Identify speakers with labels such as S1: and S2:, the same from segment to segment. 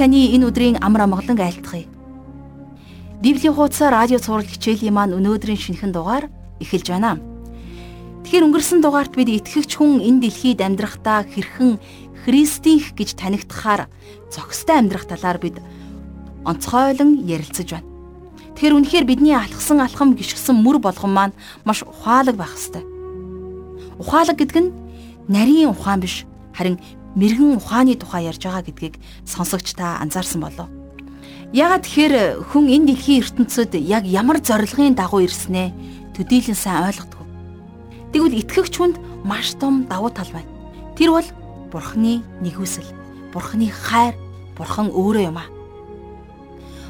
S1: Таны энэ өдрийн амар амгалан айлтгая. Библийн хуудас радио цаурал хичээлийн маань өнөөдрийн шинэхэн дугаар эхэлж байна. Тэгэхээр өнгөрсөн дугаарт бид итгэгч хүн энэ дэлхийд амьдрахдаа хэрхэн Христийнх гэж танигдахаар зохистой амьдрах талаар бид онцгойлон ярилцаж байна. Тэгэхээр үнэхээр бидний алхсан алхам гიშгсэн мөр болгон маань маш ухаалаг байх ёстой. Ухаалаг гэдэг нь нарийн ухаан биш харин мэрэгэн ухааны тухай ярьж байгаа гэдгийг сонсогч та анзаарсан болов. Яагаад тэгэхээр хүн энэ дэлхийн ертөнцид яг ямар зорилгын дагуу ирснээ төдийлөн сайн ойлгодог. Тэгвэл итгэгч хүнд маш том давуу тал байна. Тэр бол Бурхны нэгүсэл, Бурхны хайр, Бурхан өөрөө юм аа.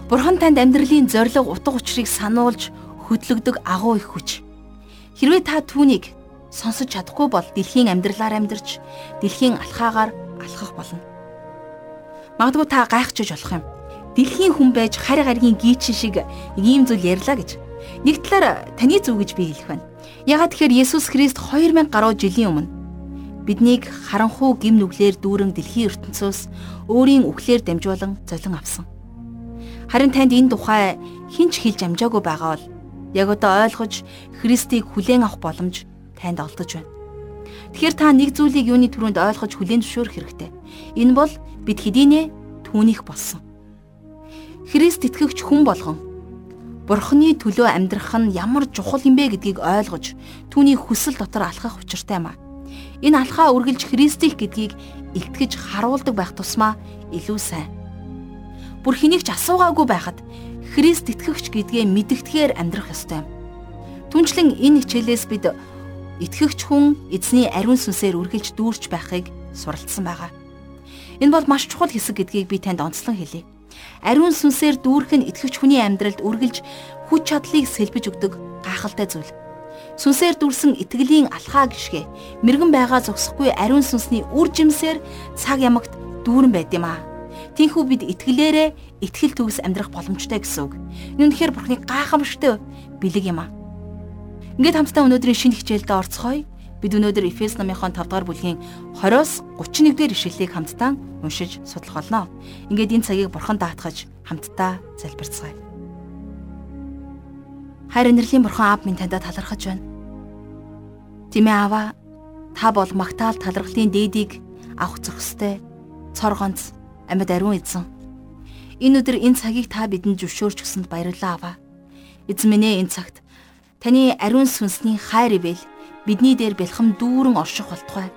S1: Бурхан танд амьдралын зориг утга учирыг сануулж хөдлөгдөг агуу их хүч. Хэрвээ та түүнийг сонсож чадахгүй бол дэлхийн амьдралаар амьдарч дэлхийн алхаагаар алхах болно. Магадгүй та гайхчихж болох юм. Дэлхийн хүн байж харь гаргийн гийчин шиг ийм зүйл ярьлаа гэж. Нэг талаар таны зүв гэж би хэлэх байна. Ягаад тэгэхээр Есүс Христ 2000 гаруй жилийн өмнө биднийг харанхуу гим нүглээр дүүрэн дэлхийн ертөнцөөс өөрийн үхлээр дамжуулан золин авсан. Харин танд энэ тухай хинч хэлж амжаагүй байгаа бол яг одоо ойлгож Христийг хүлээн авах боломж танд олдож байна. Тэгэхээр та нэг зүйлийг юуны түрүүнд ойлгож хүлээн зөвшөөрөх хэрэгтэй. Энэ бол бид хэдийнэ түүнийх болсон. Христ итгэгч хүн болгон Бурхны төлөө амьдрах нь ямар чухал юм бэ гэдгийг ойлгож түүний хүсэл дотор алхах учиртай юм а. Энэ алхаа үргэлж Христих гэдгийг илтгэж харуулдаг байх тусмаа илүү сайн. Бүр хэнийг ч асуугаагүй байхад Христ итгэгч гэдгээ мэдгэтгэхээр амьдрах ёстой юм. Түнчлэн энэ хичээлээс бид итгэгч хүн эзний ариун сүнсээр үргэлж дүүрч байхыг суралцсан байгаа. Энэ бол маш чухал хэсэг гэдгийг би танд онцлон хэлье. Ариун сүнсээр дүүрэх нь итгэгч хүний амьдралд үргэлж хүч чадлыг сэлбэж өгдөг гайхалтай зүйл. Сүнсээр дүүрсэн итгэлийн алхаа гიშгэ мэрэгэн байгаа зогсохгүй ариун сүнсний үр жимсээр цаг ямагт дүүрэн байд юм аа. Тинхүү бид итгэлээрээ итгэл төгс амьдрах боломжтой гэсэн үг. Энэ үнэхээр бурхны гайхамшигтай бэлэг юм аа. Ингээд хамтдаа өнөөдрийн шинэ хичээлдээ орцгоё. Бид өнөөдөр Эфес номынхон 5 дугаар бүлгийн 20-оос 31 дугаар ишлэлийг хамтдаа уншиж судлах болно. Ингээд энэ цагийг бурхан даатгаж хамтдаа залбирцгаая. Хайр инэрлийн бурхан аав минь таньда талархаж байна. Тимээ аваа та бол магтаал талархлын дээдийг авах зохистой цор ганц амьд ариун эзэн. Энэ өдөр энэ цагийг та бидэнд зөвшөөрч өгсөнд баярлалаа аваа. Эзэн минь энэ цагт Таны ариун сүнсний хайр ивэл бидний дээр бэлхэм дүүрэн орших болтугай.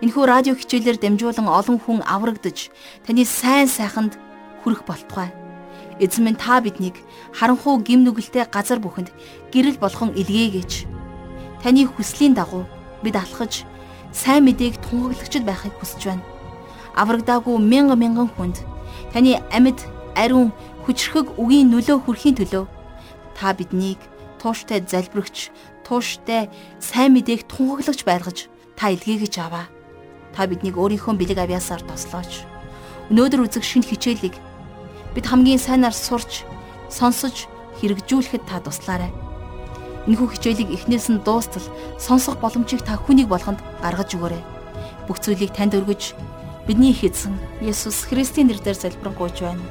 S1: Энэхүү радио хичээлээр дамжуулан олон хүн аврагдж таны сайн сайханд хүрэх болтугай. Эзэн минь та биднийг харанхуу гим нүгэлтэй газар бүхэнд гэрэл болгон илгээгээч. Таны хүслийн дагуу бид алхаж сайн мэдээг тунхаглагчд байхыг хүсэж байна. Аврагдаагүй мянган мянган хүнд таны амьд ариун хүчрхэг үгийн нөлөө хүрхийн төлөө та биднийг тууштай залбирагч, тууштай сайн мэдээг тунхаглагч байлгаж та илгээгэж аваа. Та биднийг өөрийнхөө бэлэг авьяасаар тослооч. Өнөөдөр үзэх шин хичээлийг бид хамгийн сайнаар сурч, сонсож, хэрэгжүүлэхэд та туслаарай. Энэхүү хичээлийг эхнээс нь дуустал сонсох боломжийг та хүнийг болгонд гаргаж өгөөрэй. Бүх зүйлийг танд өргөж бидний их эзэн Есүс Христийн нэрээр залбирanгуйч байна.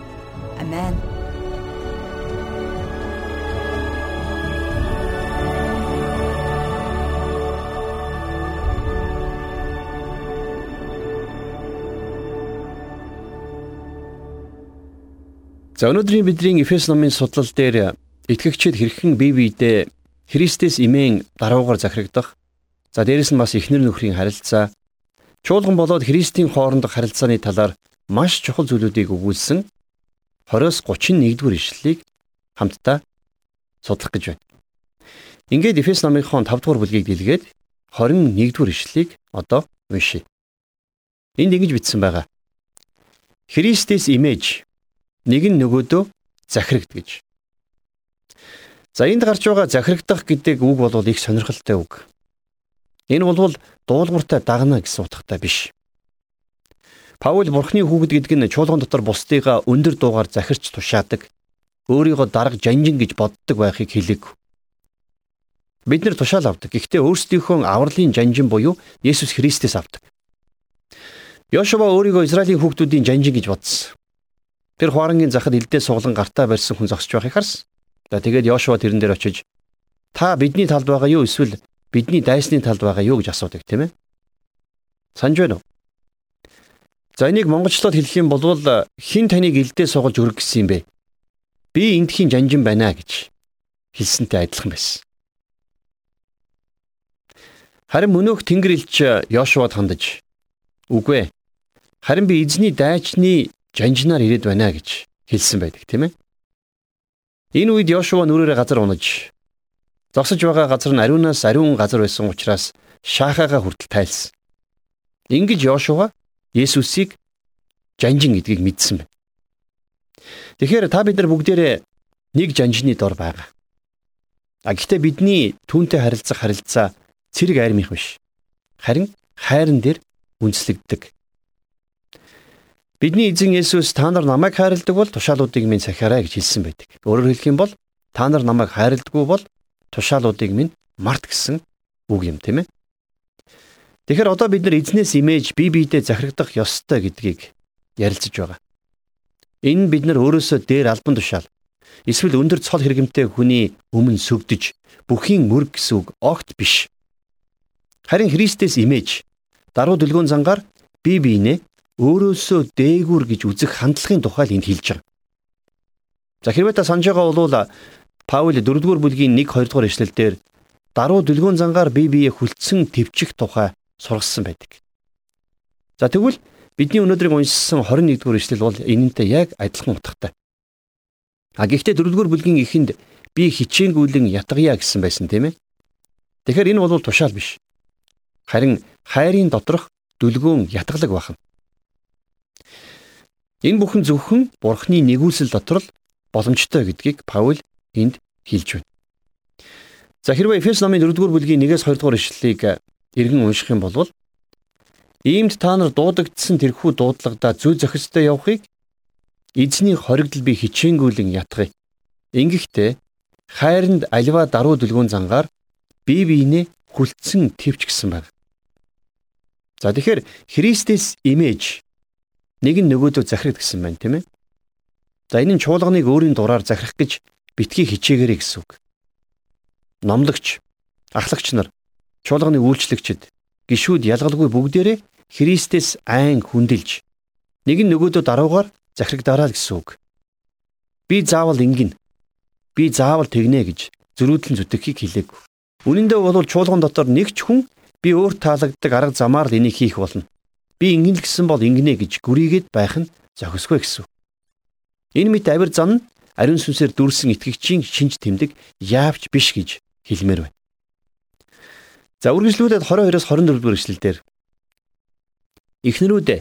S1: Амен.
S2: За өнөөдрийн бидний Эфес номын судлал дээр итгэгчид хэрхэн бие биедээ Христэс имэн даруугаар захирагдах. За дээрэс нь бас эхнэр нөхрийн харилцаа, чуулган болоод Христийн хоорондох харилцааны талаар маш чухал зүйлүүдийг өгүүлсэн 20-с 31-р ишлэлийг хамтдаа судлах гэж байна. Ингээд Эфес номынхон 5-р бүлгийг дэлгээд 21-р ишлэлийг одоо уншийе. Энд ингэж бичсэн байгаа. Христэс имэж нэг нь нөгөөдөө захирагд гэж. За энд гарч байгаа захирагдах гэдэг үг бол их сонирхолтой үг. Энэ бол дуулууртай дагна гэсэн утгатай биш. Паул бурхны хүүхэд гэдэг нь чуулган дотор бусдыгаа өндөр дуугаар захирч тушаадаг, өөрийгөө дарга жанжин гэж боддог байхыг хэлээг. Бид нэр тушаал авдаг. Гэхдээ өөрсдийнхөө авралын жанжин буюу Есүс Христэс авдаг. Йошуа өөрийгөө Израилийн хүүхдүүдийн жанжин гэж бодсон. Тэр хуарангийн захад элдээ суглан гартаа барьсан хүн зогсож байхыг харсан. За тэгээд Йошуа тэрэн дээр очиж та бидний талд байгаа юу эсвэл бидний дайсны талд байгаа юу гэж асуудаг тийм ээ. Санж байна уу? За энийг монголчлоод хэлэх юм бол хин таныг элдээ сугалж өрг гэсэн юм бэ? Би эндхийн жанжин байна гэж хэлсэнтэй адилхан байсан. Харин мөнөөх Тэнгэр элч Йошуад хандаж үгүй ээ Харин би эзний дайчны жанжнаар ирээд байна гэж хэлсэн байдаг тийм ээ. Энэ үед Йошуа нүрээрээ газар унаж зогсож байгаа газар нь ариунаас ариун газар байсан учраас шаахаага хүртэл тайлсан. Ингэж Йошуа Есүсийг жанжин гэдгийг мэдсэн байна. Тэгэхээр та бид нар бүгдээрээ нэг жанжны дор байгаа. А гэхдээ бидний түүнтэй харилцах харилцаа цэрэг айрмих биш. Харин хайран дээр үндэслэгддэг. Бидний эзэн Есүс та нар намайг хайрладаг бол тушаалуудыг минь сахиарай гэж хэлсэн байдаг. Өөрөөр хэлэх юм бол та нар намайг хайрладаггүй бол тушаалуудыг минь март гэсэн үг юм тийм ээ. Тэгэхээр одоо бид нар эзнээс имэж бие биедээ захирагдах ёстой гэдгийг ярилцаж байгаа. Энэ бид нар өөрөөсөө дээр албан тушаал эсвэл өндөр цол хэрэгэмтэй хүний өмнө сүгдэж бүхийн мөрг гэсэн үг огт биш. Харин Христэс имэж даруй дүлгөөн зангаар бие биенээ өөрөөсөө дээгүр гэж үзэх хандлагын тухай л энд хэлж байгаа. За хэрвээ та санаж байгаа бол Паул 4-р бүлгийн 1 2 дугаар эшлэлдэр даруй дүлгөөн зангаар бие биеэ хүлцэн твчих тухай сургасан байдаг. За тэгвэл бидний өнөөдрийг уншсан 21 дугаар эшлэл бол энэнтэй яг адилхан утгатай. А гэхдээ 4-р бүлгийн эхэнд би хичээнгүүлэн ятгая гэсэн байсан тийм ээ. Тэгэхээр энэ бол тушаал биш. Харин хайрын доторх дүлгөөн ятгалаг бахан. Энэ бүхэн зөвхөн Бурхны нэгүүлсэл дотор л боломжтой гэдгийг Паул энд хэлж байна. За хэрвээ Эфес номын 4-р бүлгийн 1-с 2-р ишлэлийг эргэн унших юм бол иймд та нар дуудагдсан тэрхүү дуудлагада зүй зохистой явахыг эзний хоригдл би хичээнгүүлэн ятгая. Ингэхдээ хайранд аливаа даруй дүлгүүн зангаар бие биенээ хүлцэн твч гисэн байна. За тэгэхээр Христэс имэж нэг нь нөгөөдөө захирах гэсэн байна тийм ээ. За энэ нь чуулганыг өөрийн дураар захирах гэж битгий хичээгээрэй гэсэн үг. Номлогч, ахлагч нар, чуулганы үйлчлэгчид, гишүүд ялгалгүй бүгдээрээ Христэс айн хүндэлж нэг нь нөгөөдөө даруугаар захирагдаарай гэсэн үг. Би заавал ингэн. Би заавал тэгнэ гэж зөрүүдлэн зүтгэхийг хэлээг. Үнэн дээр бол чуулган дотор нэг ч хүн би өөр таалагддаг арга замаар л энийг хийх болно. Би ингэн л гэсэн бол ингэнэ гэж гүрийгээд байх нь зохисгүй гэсэн. Энэ мэт авир зан нь ариун сүнсээр дүрсэн итгэгчийн шинж тэмдэг яавч биш гэж хэлмээр байна. За үргэлжлүүлээд 22-оос 24 дугаар эшлэлдэр Эхнэрүүдээ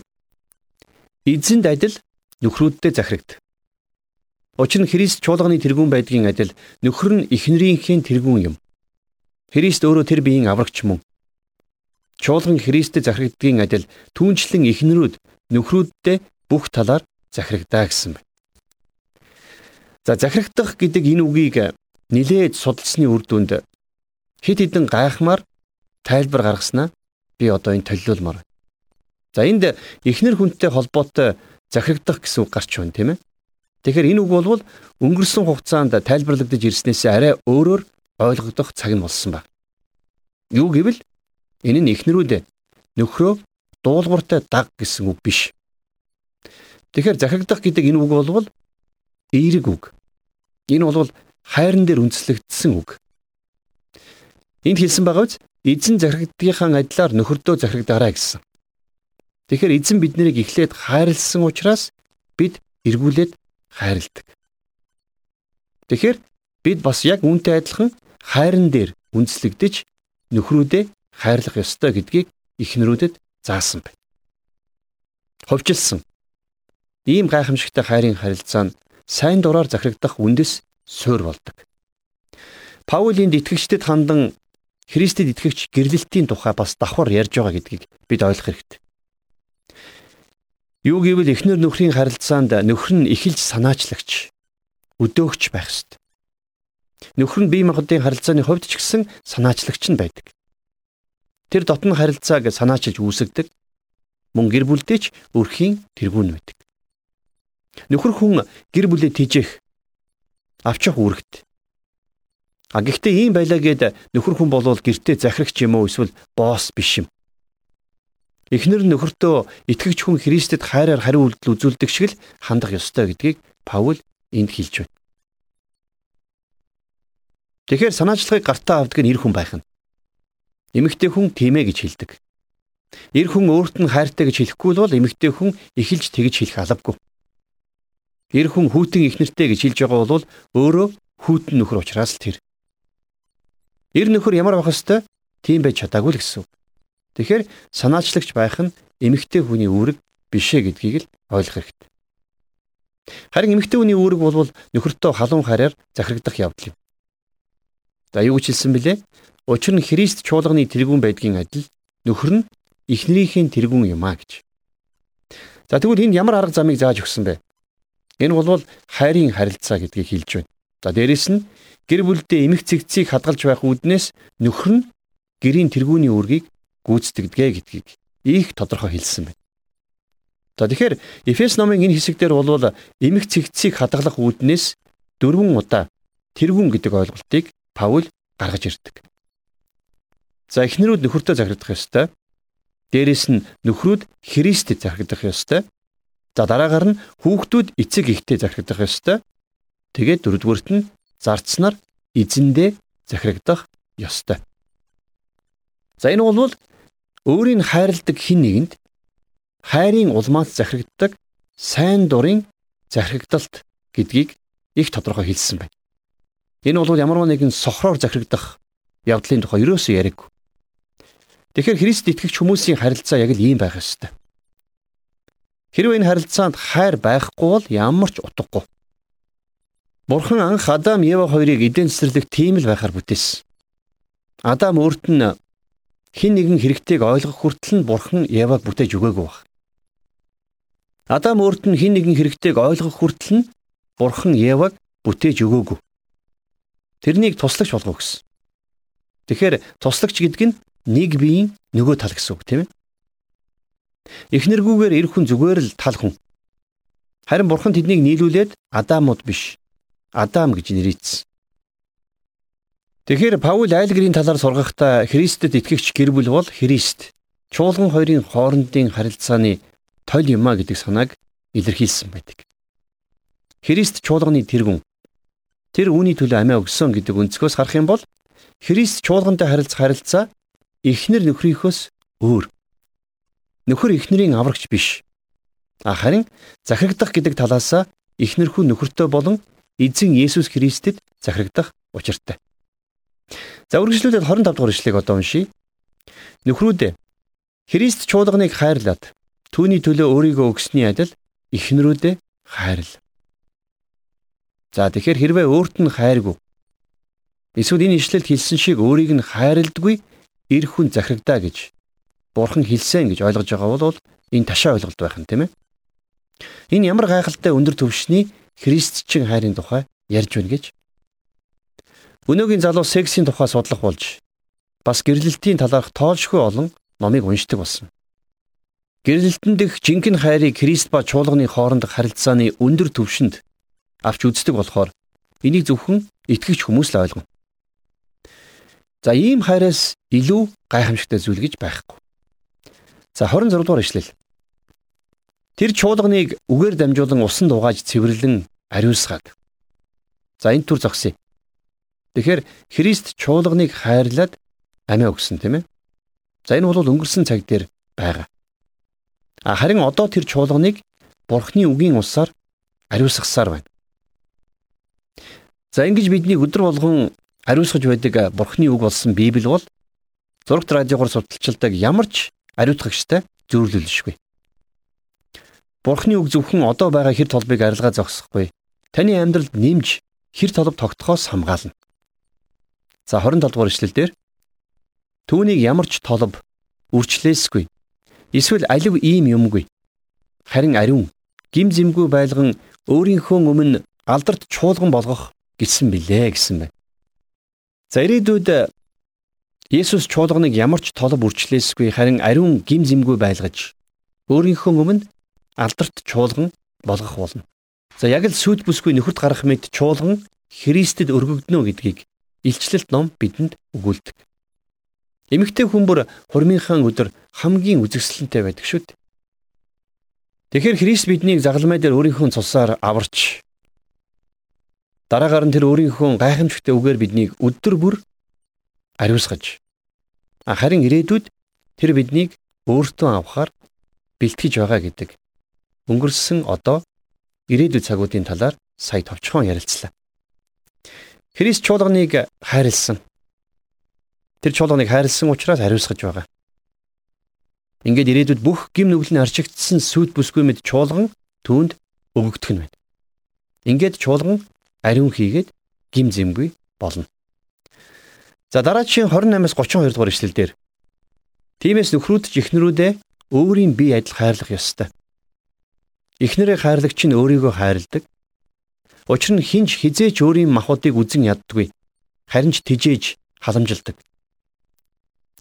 S2: эзэнд адил нөхрүүддээ захирагд. Учир нь Христ чуулганы тэргүүн байдгийн адил нөхөр нь эхнэрийнхээ тэргүүн юм. Христ өөрөө тэр биеийн аврагч мөн. Чуулган Христэд захирагдгийн адил түүнчлэн эхнэрүүд нөхрүүддээ бүх талаар захирагдаа гэсэн байна. За захирагдах гэдэг энэ үгийг нилээд судалсны үр дүнд хэд хэдэн гайхмаар тайлбар гаргаснаа би одоо энэ төлөвлөлмөр. За энд эхнэр хүнтэй холбоотой захирагдах гэсэн үг гарч байна тийм ээ. Тэгэхээр энэ үг бол өнгөрсөн хугацаанд тайлбарлагдаж ирснээс арай өөрөөр ойлгогдох цаг нь болсон байна. Юу гэвэл Энэ нь эхнэрүүд нөхрөө дуулууртай даг гэсэн үг биш. Тэгэхээр захирагдах гэдэг энэ үг бол эерэг үг. Энэ бол хайран дээр үндэслэгдсэн үг. Энд хэлсэн байгаа биз эзэн захирагдгийнхаа адилаар нөхөрдөө захирагдаарай гэсэн. Тэгэхээр эзэн биднийг эхлээд хайрлсан учраас бид эргүүлээд хайрладаг. Тэгэхээр бид бас яг үүнтэй адилхан хайран дээр үндэслэгдэж нөхрүүдээ хайрлах ёстой гэдгийг эхнэрүүдэд заасан байна. Ховжилсан. Ийм гайхамшигтай хайрын харилцаа нь сайн дураар захирагдах үндэс суурь болдог. Паулийн итгэгчдэд хандан Христэд итгэгч гэрлэлтийн тухай бас давхар ярьж байгаа гэдгийг бид ойлгох хэрэгтэй. Юу гэвэл эхнэр нөхрийн харилцаанд нөхөр нь эхэлж санаачлагч, өдөөгч байх ёстой. Нөхөр нь бие махбодын харилцааны хувьд ч гэсэн санаачлагч нь байдаг. Тэр дотн харилцааг санаачилж үүсгдэг. мөн гэр бүлдээ ч өрхийн тэргүүн байдаг. Нөхөр хүн гэр бүлээ тижээх авчих үүрэгт. А гэхдээ ийм байлаа гэд нөхөр хүн болвол гэртээ захирагч юм уу эсвэл босс биш юм. Эхнэр нөхөртөө итгэгч хүн Христэд хайраар хариу үйлдэл үзүүлдэг шиг л хандах ёстой гэдгийг Паул энд хэлж байна. Тэгэхээр санаачлагыг гартаа авдаг нь эр хүн байх нь. Эмэгтэй хүн тийм ээ гэж хэлдэг. Эр хүн өөрт нь хайртай гэж хэлэхгүй бол эмэгтэй хүн эхэлж тэгж хэлэх алавгүй. Эр хүн хүүтэн ихнэртэй гэж хэлж байгаа бол өөрөө хүүтэн нөхөр учраас л тэр. Эр нөхөр ямар байх ёстой? Тийм байж чадаагүй л гэсэн үг. Тэгэхээр санаачлагч байх нь эмэгтэй хүний үүрэг биш ээ гэдгийг л ойлгох хэрэгтэй. Харин эмэгтэй хүний үүрэг бол нөхөртөө халуун хараар захирагдах явдал юм. За юу гэж хэлсэн бэлээ? Учир нь Христ чуулганы тэргүүн байдгийн адил нөхөр нь эхнэрийнхээ тэргүүн юм а гэж. За тэгвэл энд ямар арга замыг зааж өгсөн бэ? Энэ бол хайрын харилцаа гэдгийг хэлж байна. За дээрэс нь гэр бүлдээ эмх цэгцийг хадгалж байх үүднээс нөхөр нь гэрийн тэргүүний үүргийг гүйцэтгэдэг гэдгийг их тодорхой хэлсэн байна. За тэгэхээр Эфес номын энэ хэсэг дээр бол эмх цэгцийг хадгалах үүднээс дөрвөн удаа тэргүүн гэдэг ойлголтыг Паул гаргаж ирдэг. За эхнэрүүд нөхөртөө захирагдах ёстой. Дээрээс нь нөхрүүд Христэд захирагдах ёстой. За дараагаар нь хүүхдүүд эцэг ихтэй захирагдах ёстой. Тэгээд дөрөвдүгüрт нь зарцнаар эзэндээ захирагдах ёстой. За энэ бол өөрийг хайрладаг хин нэгэнд хайрын улмаас захирагддаг сайн дурын захирагдалт гэдгийг их тодорхой хэлсэн байна. Энэ бол ямар нэгэн сохроор захирагдах явдлын тухай ерөөсөө яриаг. Тэгэхээр Христ итгэгч хүмүүсийн харилцаа яг л ийм байх ёстой. Хэрвээ энэ харилцаанд хайр байхгүй бол ямар ч утгагүй. Бурхан анх Адам Ева хоёрыг эдийн цэцэрлэг тийм л байхаар бүтээсэн. Адам өөрт нь хин нэгэн хэрэгтэйг ойлгох хүртэл нь Бурхан Еваг бүтээж өгөөгүй баг. Адам өөрт нь хин нэгэн хэрэгтэйг ойлгох хүртэл нь Бурхан Еваг бүтээж өгөөгүй. Тэрнийг туслагч болгоо гэсэн. Тэгэхээр туслагч гэдэг нь нэг биеийн нөгөө тал гэсэн үг тийм ээ. Эхнэргүүгээр эр хүн зүгээр л тал хүн. Харин бурхан тэднийг нийлүүлээд Адамууд биш. Адам гэж нэрийдсэн. Тэгэхээр Паул айлгэрийн талаар сургахдаа Христэд итгэгч гэр бүл бол Христ чуулган хоёрын хоорондын харилцааны тойл юма гэдэг санааг илэрхийлсэн байдаг. Христ чуулганы тэргүн тэр үүний төлөө амиа өгсөн гэдэг өнцгөөс харах юм бол Христ чуулгантай харилцах харилцаа эхнэр нөхрийнхөөс өөр. Нөхөр эхнэрийн аврагч биш. Харин захирагдах гэдэг талаасаа эхнэрхүү нөхөртөө болон эзэн Есүс Христэд захирагдах учиртай. За үргэлжлүүлээд 25 дугаар ишлэгийг одоо уншийе. Нөхрүүдээ Христ чуулганыг хайрлаад түүний төлөө өөрийгөө өгсөний адил эхнэрүүдээ хайрл. За тэгэхээр хэрвээ өөрт нь хайргүй эсвэл энэ ишлэлд хэлсэн шиг өөрийг нь хайрладгүй эр хүн захирагдаа гэж бурхан хэлсэн гэж ойлгож байгаа бол энэ ташаа ойлголт байх нь тийм ээ. Энэ ямар гайхалтай өндөр түвшний христчин хайрын тухай ярьж байна гэж. Өнөөгийн залуу сексийн тухай судлах болж бас гэрлэлтийн талаарх тоолшгүй олон номыг уншдаг болсон. Гэрлэлтэн дэх жинхэнэ хайрыг Христ ба чуулганы хоорондох харилцааны өндөр түвшинд авч үздэг болохоор энийг зөвхөн итгэгч хүмүүс л ойлгоно. За ийм хайраас илүү гайхамшигтай зүйл гэж байхгүй. За 26 дугаар ишлэл. Тэр чуулганыг үгээр дамжуулан усан дугааж цэвэрлэн ариусгаад. За энэ төр зогсъё. Тэгэхээр Христ чуулганыг хайрлаад амиа өгсөн тийм ээ. За энэ бол өнгөрсөн цаг дээр байгаа. Харин одоо тэр чуулганыг Бурхны үгийн усаар ариусгасаар байна. За ингэж бидний өдөр болгон ариусгаж байдаг Бурхны үг болсон Библи бол зурагт радиогоор судалчилдаг ямар ч ариутгагчтай зөөрлөлшгүй. Бурхны үг зөвхөн одоо байгаа хэр толбыг арилгаа зогсохгүй. Таны амьдралд нэмж хэр толб тогтохоос хамгаална. За 27 дугаар ишлэл дээр түүнийг ямар ч толб үрчлээсгүй. Эсвэл алив ийм юмгүй. Харин ариун гим зэмгүй байлган өөрийнхөө өмнө алдарт чуулган болгох гэсэн билээ гэсэн байна. За ирээдүйд Есүс чуулганыг ямар ч толб үрчлээсгүй харин ариун гим зэмгүй байлгаж өөрийнхөө өмнө алдарт чуулган болгох болно. За яг л сүд бүсгүй нөхөрт гарах мэд чуулган Христэд өргөгднө гэдгийг илчлэлт ном бидэнд өгүүлдэг. Эмэгтэй хүн бүр хурмынхаа өдөр хамгийн үзэсгэлэнтэй байдаг шүү дээ. Тэгэхээр Христ биднийг загалмай дээр өөрийнхөө цусаар аварч дараагаар нь тэр өөрийнхөө гайхамшигтай үгээр биднийг өдөр бүр ариусгаж харин ирээдүйд тэр биднийг өөртөө авахар бэлтгэж байгаа гэдэг. Өнгөрсөн одоо ирээдүйд цагуудын талаар сая товчхон ярилцлаа. Христ чуулганыг хайрлсан. Тэр чуулганыг хайрлсан учраас хариуцгаж байгаа. Ингээд ирээдүйд бүх гим нь арчигдсан сүд бүсгүй мэд чуулган түүнд өгөгдөх нь байна. Ингээд чуулган ариун хийгээд гим зэмгүй болно. За дараагийн 28-аас 32 дугаар ишлэлдэр Тиймээс нөхрүүд ч эхнэрүүдээ өөрийн бие адил хайрлах ёстой. Эхнэрээ хайрлагч нь өөрийгөө хайрладаг. Учир нь хинж хизээч өөрийн махуудыг үзен яддаггүй. Харин ч тижээж халамжилдаг.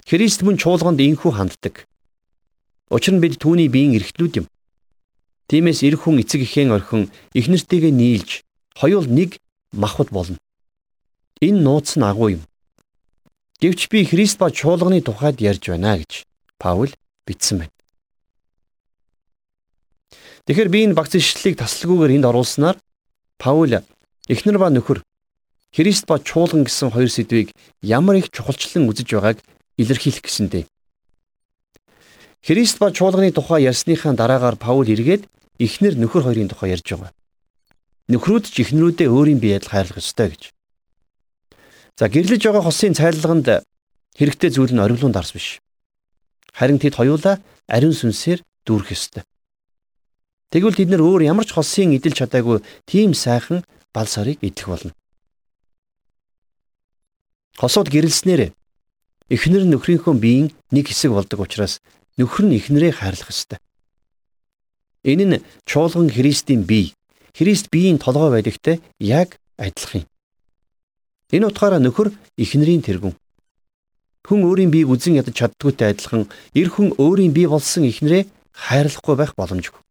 S2: Христ мөн чуулганд инхүү ханддаг. Учир нь бид түүний биеийн эрхтнүүд юм. Тиймээс эр хүн эцэг эхийн орхин эхнэртэйгээ нийлж хоёул нэг махбод болно. Энэ нууц нь агуу юм. Гэвч би Христ ба чуулганы тухайд ярьж байна гэж Паул бичсэн байна. Тэгэхээр би энэ багц ишлэлийг тасалгүйгээр энд оруулснаар Паул эхнэр ба нөхөр Христ ба чуулган гэсэн хоёр сэдвийг ямар их чухалчлан үзэж байгааг илэрхийлэх гэсэндээ. Христ ба чуулганы тухай ярьсныхаа дараагаар Паул эргээд эхнэр нөхөр хоёрын тухай ярьж байгаа. Нөхрүүд ч эхнэрүүдээ өөрийн бие адил хайрлах ёстой гэж. За гэрлэж байгаа хосын цайлганд хэрэгтэй зүйл нь ориглон дарс биш. Харин тэд хоёулаа ариун сүнсээр дүүрэх ёстой. Тэгвэл тэд нэр өөр ямар ч хосын идэл чадаагүй тийм сайхан бал сарыг идэх болно. Хосууд гэрэлснээр эхнэр нөхрийнхөө биеийн нэг хэсэг болдог учраас нөхөр нь эхнэрээ хайрлах ёстой. Энэ нь чуулган Христийн бие, Христ биеийн толгой байдагтай яг адилхан юм. Энэ утгаараа нөхөр эхнэрийн тэргүүн. Хүн өөрийн биеийг үзен ядаж чаддгүйтэй адилхан эр хүн өөрийн бие болсон эхнэрээ хайрлахгүй байх боломжгүй.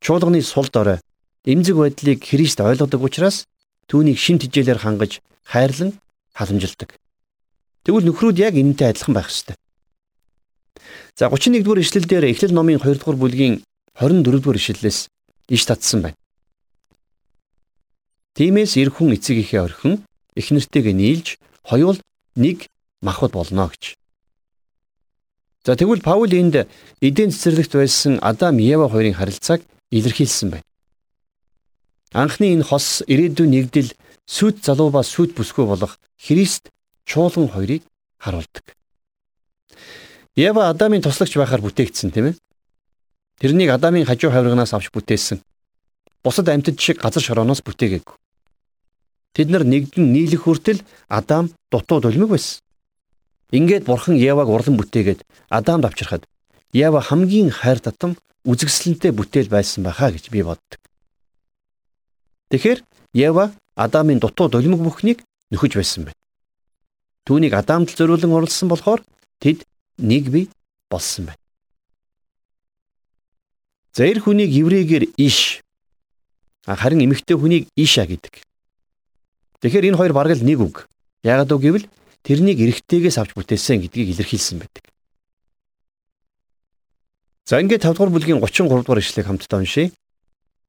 S2: Чуулганы сул дорой эмзэг байдлыг Христ ойлгодог учраас түүнийг шин тижээлээр хангаж хайрлан халамжилдаг. Тэгвэл нөхрүүд яг энэтэй адилхан байх ёстой. За 31 дугаар ишлэлдэр Эхлэл номын 2 дугаар бүлгийн 24 дугаар ишлэлээс иш татсан байна. Тиймээс эр хүн эцэг ихээ орхин эхнэртэйгээ нийлж хоёул нэг махбод болно гэж. За тэгвэл Паул энд эдийн цэцэрлэгт байсан Адам Ева хоёрын харилцааг илэрхийлсэн байна. Анхны энэ хос ирээдүйн нэгдэл сүд залуу ба сүд бүсгүй болох Христ чуулган хоёрыг харуулдаг. Ева Адамын тослогч байхаар бүтээгдсэн тийм ээ. Тэрнийг Адамын хажуу хаврагнаас авч бүтээсэн. Бусад амьтад шиг газар шорооноос бүтээгээгүй. Тэд нар нэгдэн нийлэх хүртэл Адам дутуу дулмиг байсан. Ингээд бурхан Еваг урлан бүтээгээд Адамд авчирхад Ева хамгийн хайр татам үзэгсэлэнтэй бүтээл байсан байхаа гэж би боддог. Тэгэхээр Ева Адамын дутуу долимог бүхнийг нөхөж байсан байна. Түүнийг Адамд зориулан оролцсон болохоор тэд нэг бие болсон байна. За эр хүнийг еврейгээр иш харин эмэгтэй хүнийг иша гэдэг. Тэгэхээр энэ хоёр бараг л нэг үг. Яагаад үг гэвэл тэрнийг эрэгтэйгээс авч бүтээсэн гэдгийг илэрхийлсэн байдаг. За ингээд 5 дугаар бүлгийн 33 дугаар ишлэгийг хамтдаа уншийе.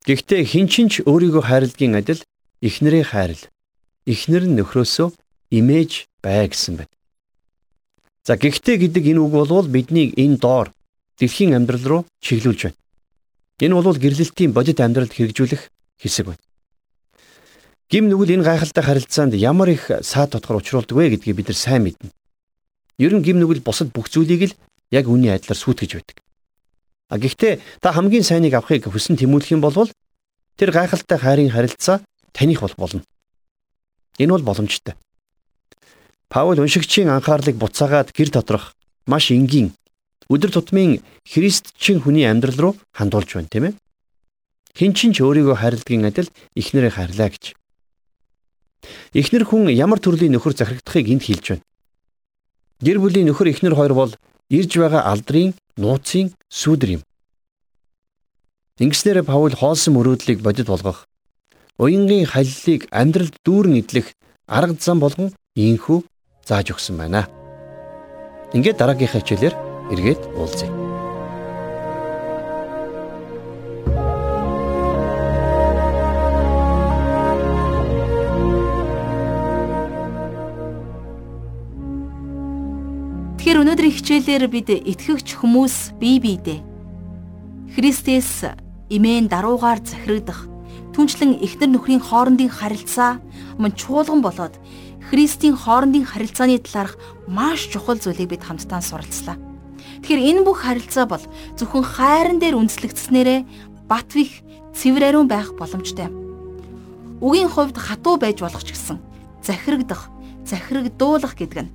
S2: Гэхдээ хинчин ч өөрийгөө хайрладгийн адил эхнэрээ хайрл. Эхнэр нь нөхрөөсөө имэж бай гэсэн байна. За гэхдээ гэдэг энэ үг бол биднийг энэ доор дэлхийн амьдрал руу чиглүүлж байна. Энэ бол гэрлэлтийн бодит амьдралд хэрэгжүүлэх хэсэг байна. Гим нүгэл энэ гайхалтай харилцаанд ямар их саад тодгор учруулдаг вэ гэдгийг бид нар сайн мэднэ. Ер нь гим нүгэл бусад бүх зүйлийг л яг үүний адилаар сүйтгэж байдаг. А гэхдээ та хамгийн сайныг авахыг хүсэн тэмүүлэх юм бол тэр гайхалтай хайрын харилцаа таних бол болно. Энэ бол боломжтой. Паул уншигчийн анхаарлыг буцаагаад гэр доторх маш энгийн өдөр тутмын христчин хүний амьдрал руу хандуулж байна, тийм ээ? Хин ч ч өөрийгөө хайрладгийн адил эхнэрээ хайрлаа гэж. Эхнэр хүн ямар төрлийн нөхөр захирагдахыг энд хэлж байна. Гэр бүлийн нөхөр эхнэр хоёр бол ирж байгаа алдрын нууцын сүүдэр юм. Ингэснээр Паул хоолсон мөрөөдлийг бодит болгох, уянгийн халилыг амьдралд дүүрэн идэх арга зам болгон ийхүү зааж өгсөн байна. Ингээд дараагийнхаа хичээлээр эргээд уулзъя.
S1: Тэгэхээр өнөөдрийн хичээлээр бид итгэгч хүмүүс бие биедээ Христэс имэн даруугаар захирагдах түнчлэн эхнэр нөхрийн хоорондын харилцаа мөн чуулган болоод Христийн хоорондын харилцааны талаарх маш чухал зүйлийг бид хамтдаа суралцлаа. Тэгэхээр энэ бүх харилцаа бол зөвхөн хайран дээр үндэслэгдснээрээ бат вих цэвэр ариун байх боломжтой. Үгийн хувьд хатуу байж болох ч гэсэн захирагдах, захирагдуулах гэдэг нь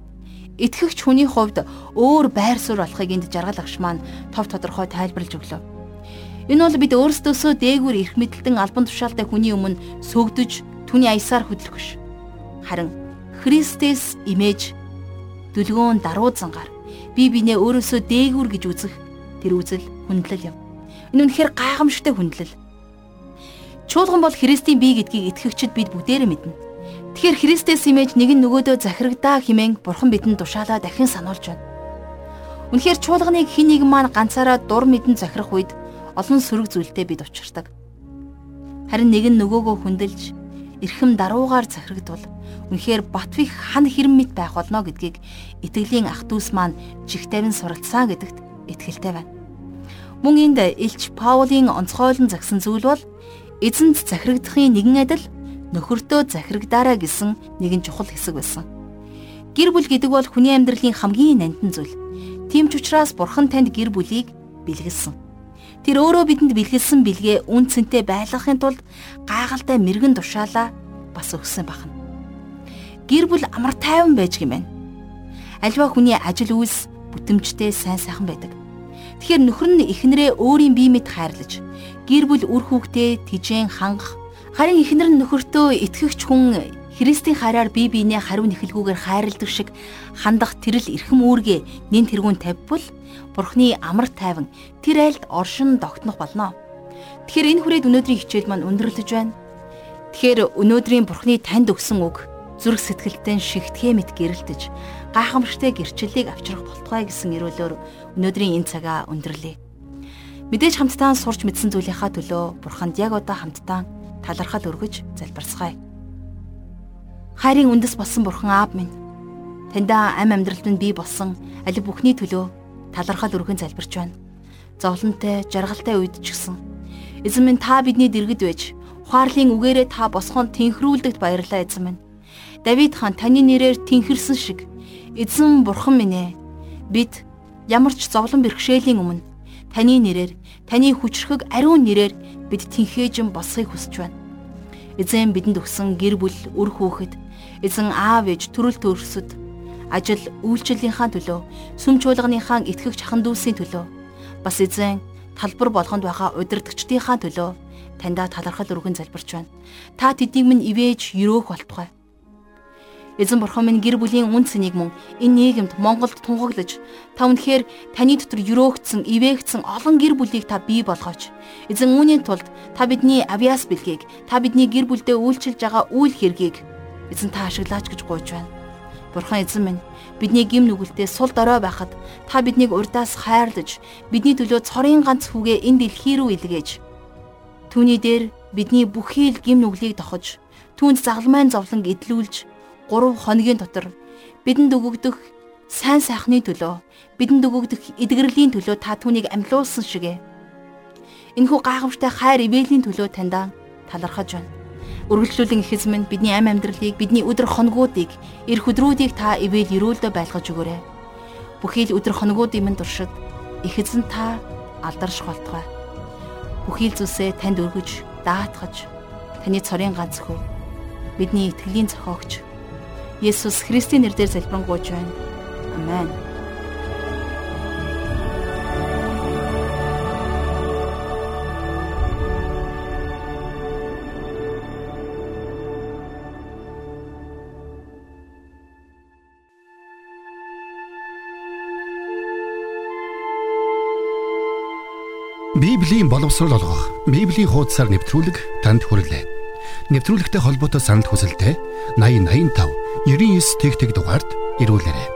S1: итгэгч хүний хувьд өөр байр суурь болохыг энд жаргал агш маань тов тодорхой тайлбарлаж өглөө. Энэ бол бид өөрсдөөсөө дээгүүр эрх мэдэлтэн албан тушаалтай хүний өмнө сөгдөж түүний аясаар хөдлөх биш. Харин Христэс имэж дүлгөөн даруй зангаар би бинээ өөрөөсөө дээгүүр гэж үзэх тэр үзэл хүндлэл юм. Энэ үнэхээр гайхамшигтай хүндлэл. Чуулган бол Христийн бие гэдгийг итгэгчид бид бүгдээрээ мэднэ. Тэгэхээр Христэс имэж нэг нь нөгөөдөө захирагдаа химэн Бурхан бидэнд тушаалаа дахин сануулж байна. Үнэхээр чуулганыг хин нэгэн маань ганцаараа дур мэдэн захирах үед олон сөрөг зүйлтэй бид учирдаг. Харин нэг нь нөгөөгөө хүндэлж эрхэм даруугаар захирагдвал үнэхээр Батвих хан хэрэм мэт байх болно гэдгийг итгэлийн ах дүүс маань жиг тавин суралцсан гэдэгт итгэлтэй байна. Мөн энд Илч Паулийн онцгойлон загсан зүйл бол эзэнт захирагдахын нэгэн адил нөхөртөө захирагдаарай гэсэн нэгэн чухал хэсэг байсан. Гэр бүл гэдэг бол хүний амьдралын хамгийн нандин зүйл. Тийм ч учраас Бурхан танд гэр бүлийг бэлгэлсэн. Тэр өөрөө бидэнд бэлгэлсэн бэлгээ үн цэнтэй байлгахын тулд гайхалтай мэрэгэн тушаалаа бас өгсөн байна. Гэр бүл амар тайван байж гэмээр. Альва хүний ажил үйлс бүтэмжтэй сайн сайхан байдаг. Тэгэхээр нөхөр нь эхнэрээ өөрийн бие мэд хайрлаж, гэр бүл үр хүүхдээ тижэн хангах Харин эхнэр нь нөхөртөө итгэгч хүн Христийн хараар бие биенээ хариу нэхэлгүйгээр хайрладаг шиг хандах тэрл эрхэм үүргээ нэн тэргүүн тавьбал Бурхны амар тайван тэр айлд оршин тогтнох болно. Тэгэхээр энэ хүрээд өнөөдрийн хичээл маань өндөрлөж байна. Тэгэхээр өнөөдрийн Бурхны танд өгсөн үг зүрх сэтгэлтэй шигтгэе мэт гэрэлтэж гайхамшигтай гэрчлэлийг авчрах болтугай гэсэн эрүүлөөр өнөөдрийн энэ цагаа өндөрлөе. Мэдээж хамтдаа сурч мэдсэн зүйлийнхаа төлөө Бурханд яг одоо хамтдаа талархал өргөж залбирцгаая. Хайрын үндэс болсон бурхан аав минь таньда ам амьдралд минь бий болсон аль бүхний төлөө талархал өргөн залбирч байна. Зовлонтой, жаргалтай үед ч гэсэн эзэн минь та бидний дэргэд байж ухаарлын үгээрээ та босгоон тэнхрүүлдэгт баярлалаа эзэн минь. Давид хаан таны нэрээр тэнхэрсэн шиг эзэн бурхан минь ээ бид ямар ч зовлон бэрхшээлийн өмнө таны нэрээр таны хүчрхэг ариун нэрээр бид тэнхээжин босхийг хүсэж байна. Эзэн бидэнд өгсөн гэр бүл, үр хүүхэд, эзэн аав ээж, төрөл төрөсөд ажил, үйлчлэлийнхаа төлөө, сүм чуулганыхаа итгэгч хахан дүүсийн төлөө, бас эзэн талбар болгонд байгаа удирдгчдийнхаа төлөө таньда талархал өргөн залбирч байна. Та тэднийг минь ивэж өрөөх болтугай. Эзэн бурхан минь гэр бүлийн үн цэнийг мөн энэ нийгэмд Монголд тунхаглаж та үнэхээр таны дотор өрөөгдсөн, ивээгдсэн олон гэр бүлийг та бий болгооч. Эзэн үүний тулд та бидний авиас бэлгийг, та бидний гэр бүлдээ үйлчилж байгаа үйл хэргийг эзэн та ашиглаач гэж гуйж байна. Бурхан эзэн минь бидний гим нүгэлтэд сул дорой байхад та биднийг урдаас хайрлаж бидний төлөө цорын ганц хүүгээ энэ дэлхий рүү илгээж түүний дээр бидний бүхий л гим нүглийг тохож түүнд загламайн зовлон эдлүүлж 3 хоногийн дотор бидэнд өгөгдөх сайн сайхны төлөө бидэнд өгөгдөх эдгэрлийн төлөө та түүнийг амьлуулсан шигэ. Энэхүү гайхамшигтай хайр ивэлийн төлөө таньда талархаж байна. Үргэлжлүүлэн их эзэмн бидний амь амьдралыг бидний өдөр хоногуудыг эрх өдрүүдийг та ивэл өрөөлдөө байлгаж өгөөрэй. Бүхий л өдөр хоногуудын минь туршид их эзэн та алдарш болтугай. Бүхий л зүйлсээ танд өргөж даатгаж таны цорын ганц хөө бидний итгэлийн зохиогч Есүс Христийн нэрээр залбирanгуйч байна. Амен.
S2: Библийн боловсрол олгох, Библийн хуудасаар нэвтрүүлэг танд хүрэлээ. Нэвтрүүлэгтэй холбоотой санал хүсэлтээ 8085 99 тэгтэг дугаард ирүүлээрэй.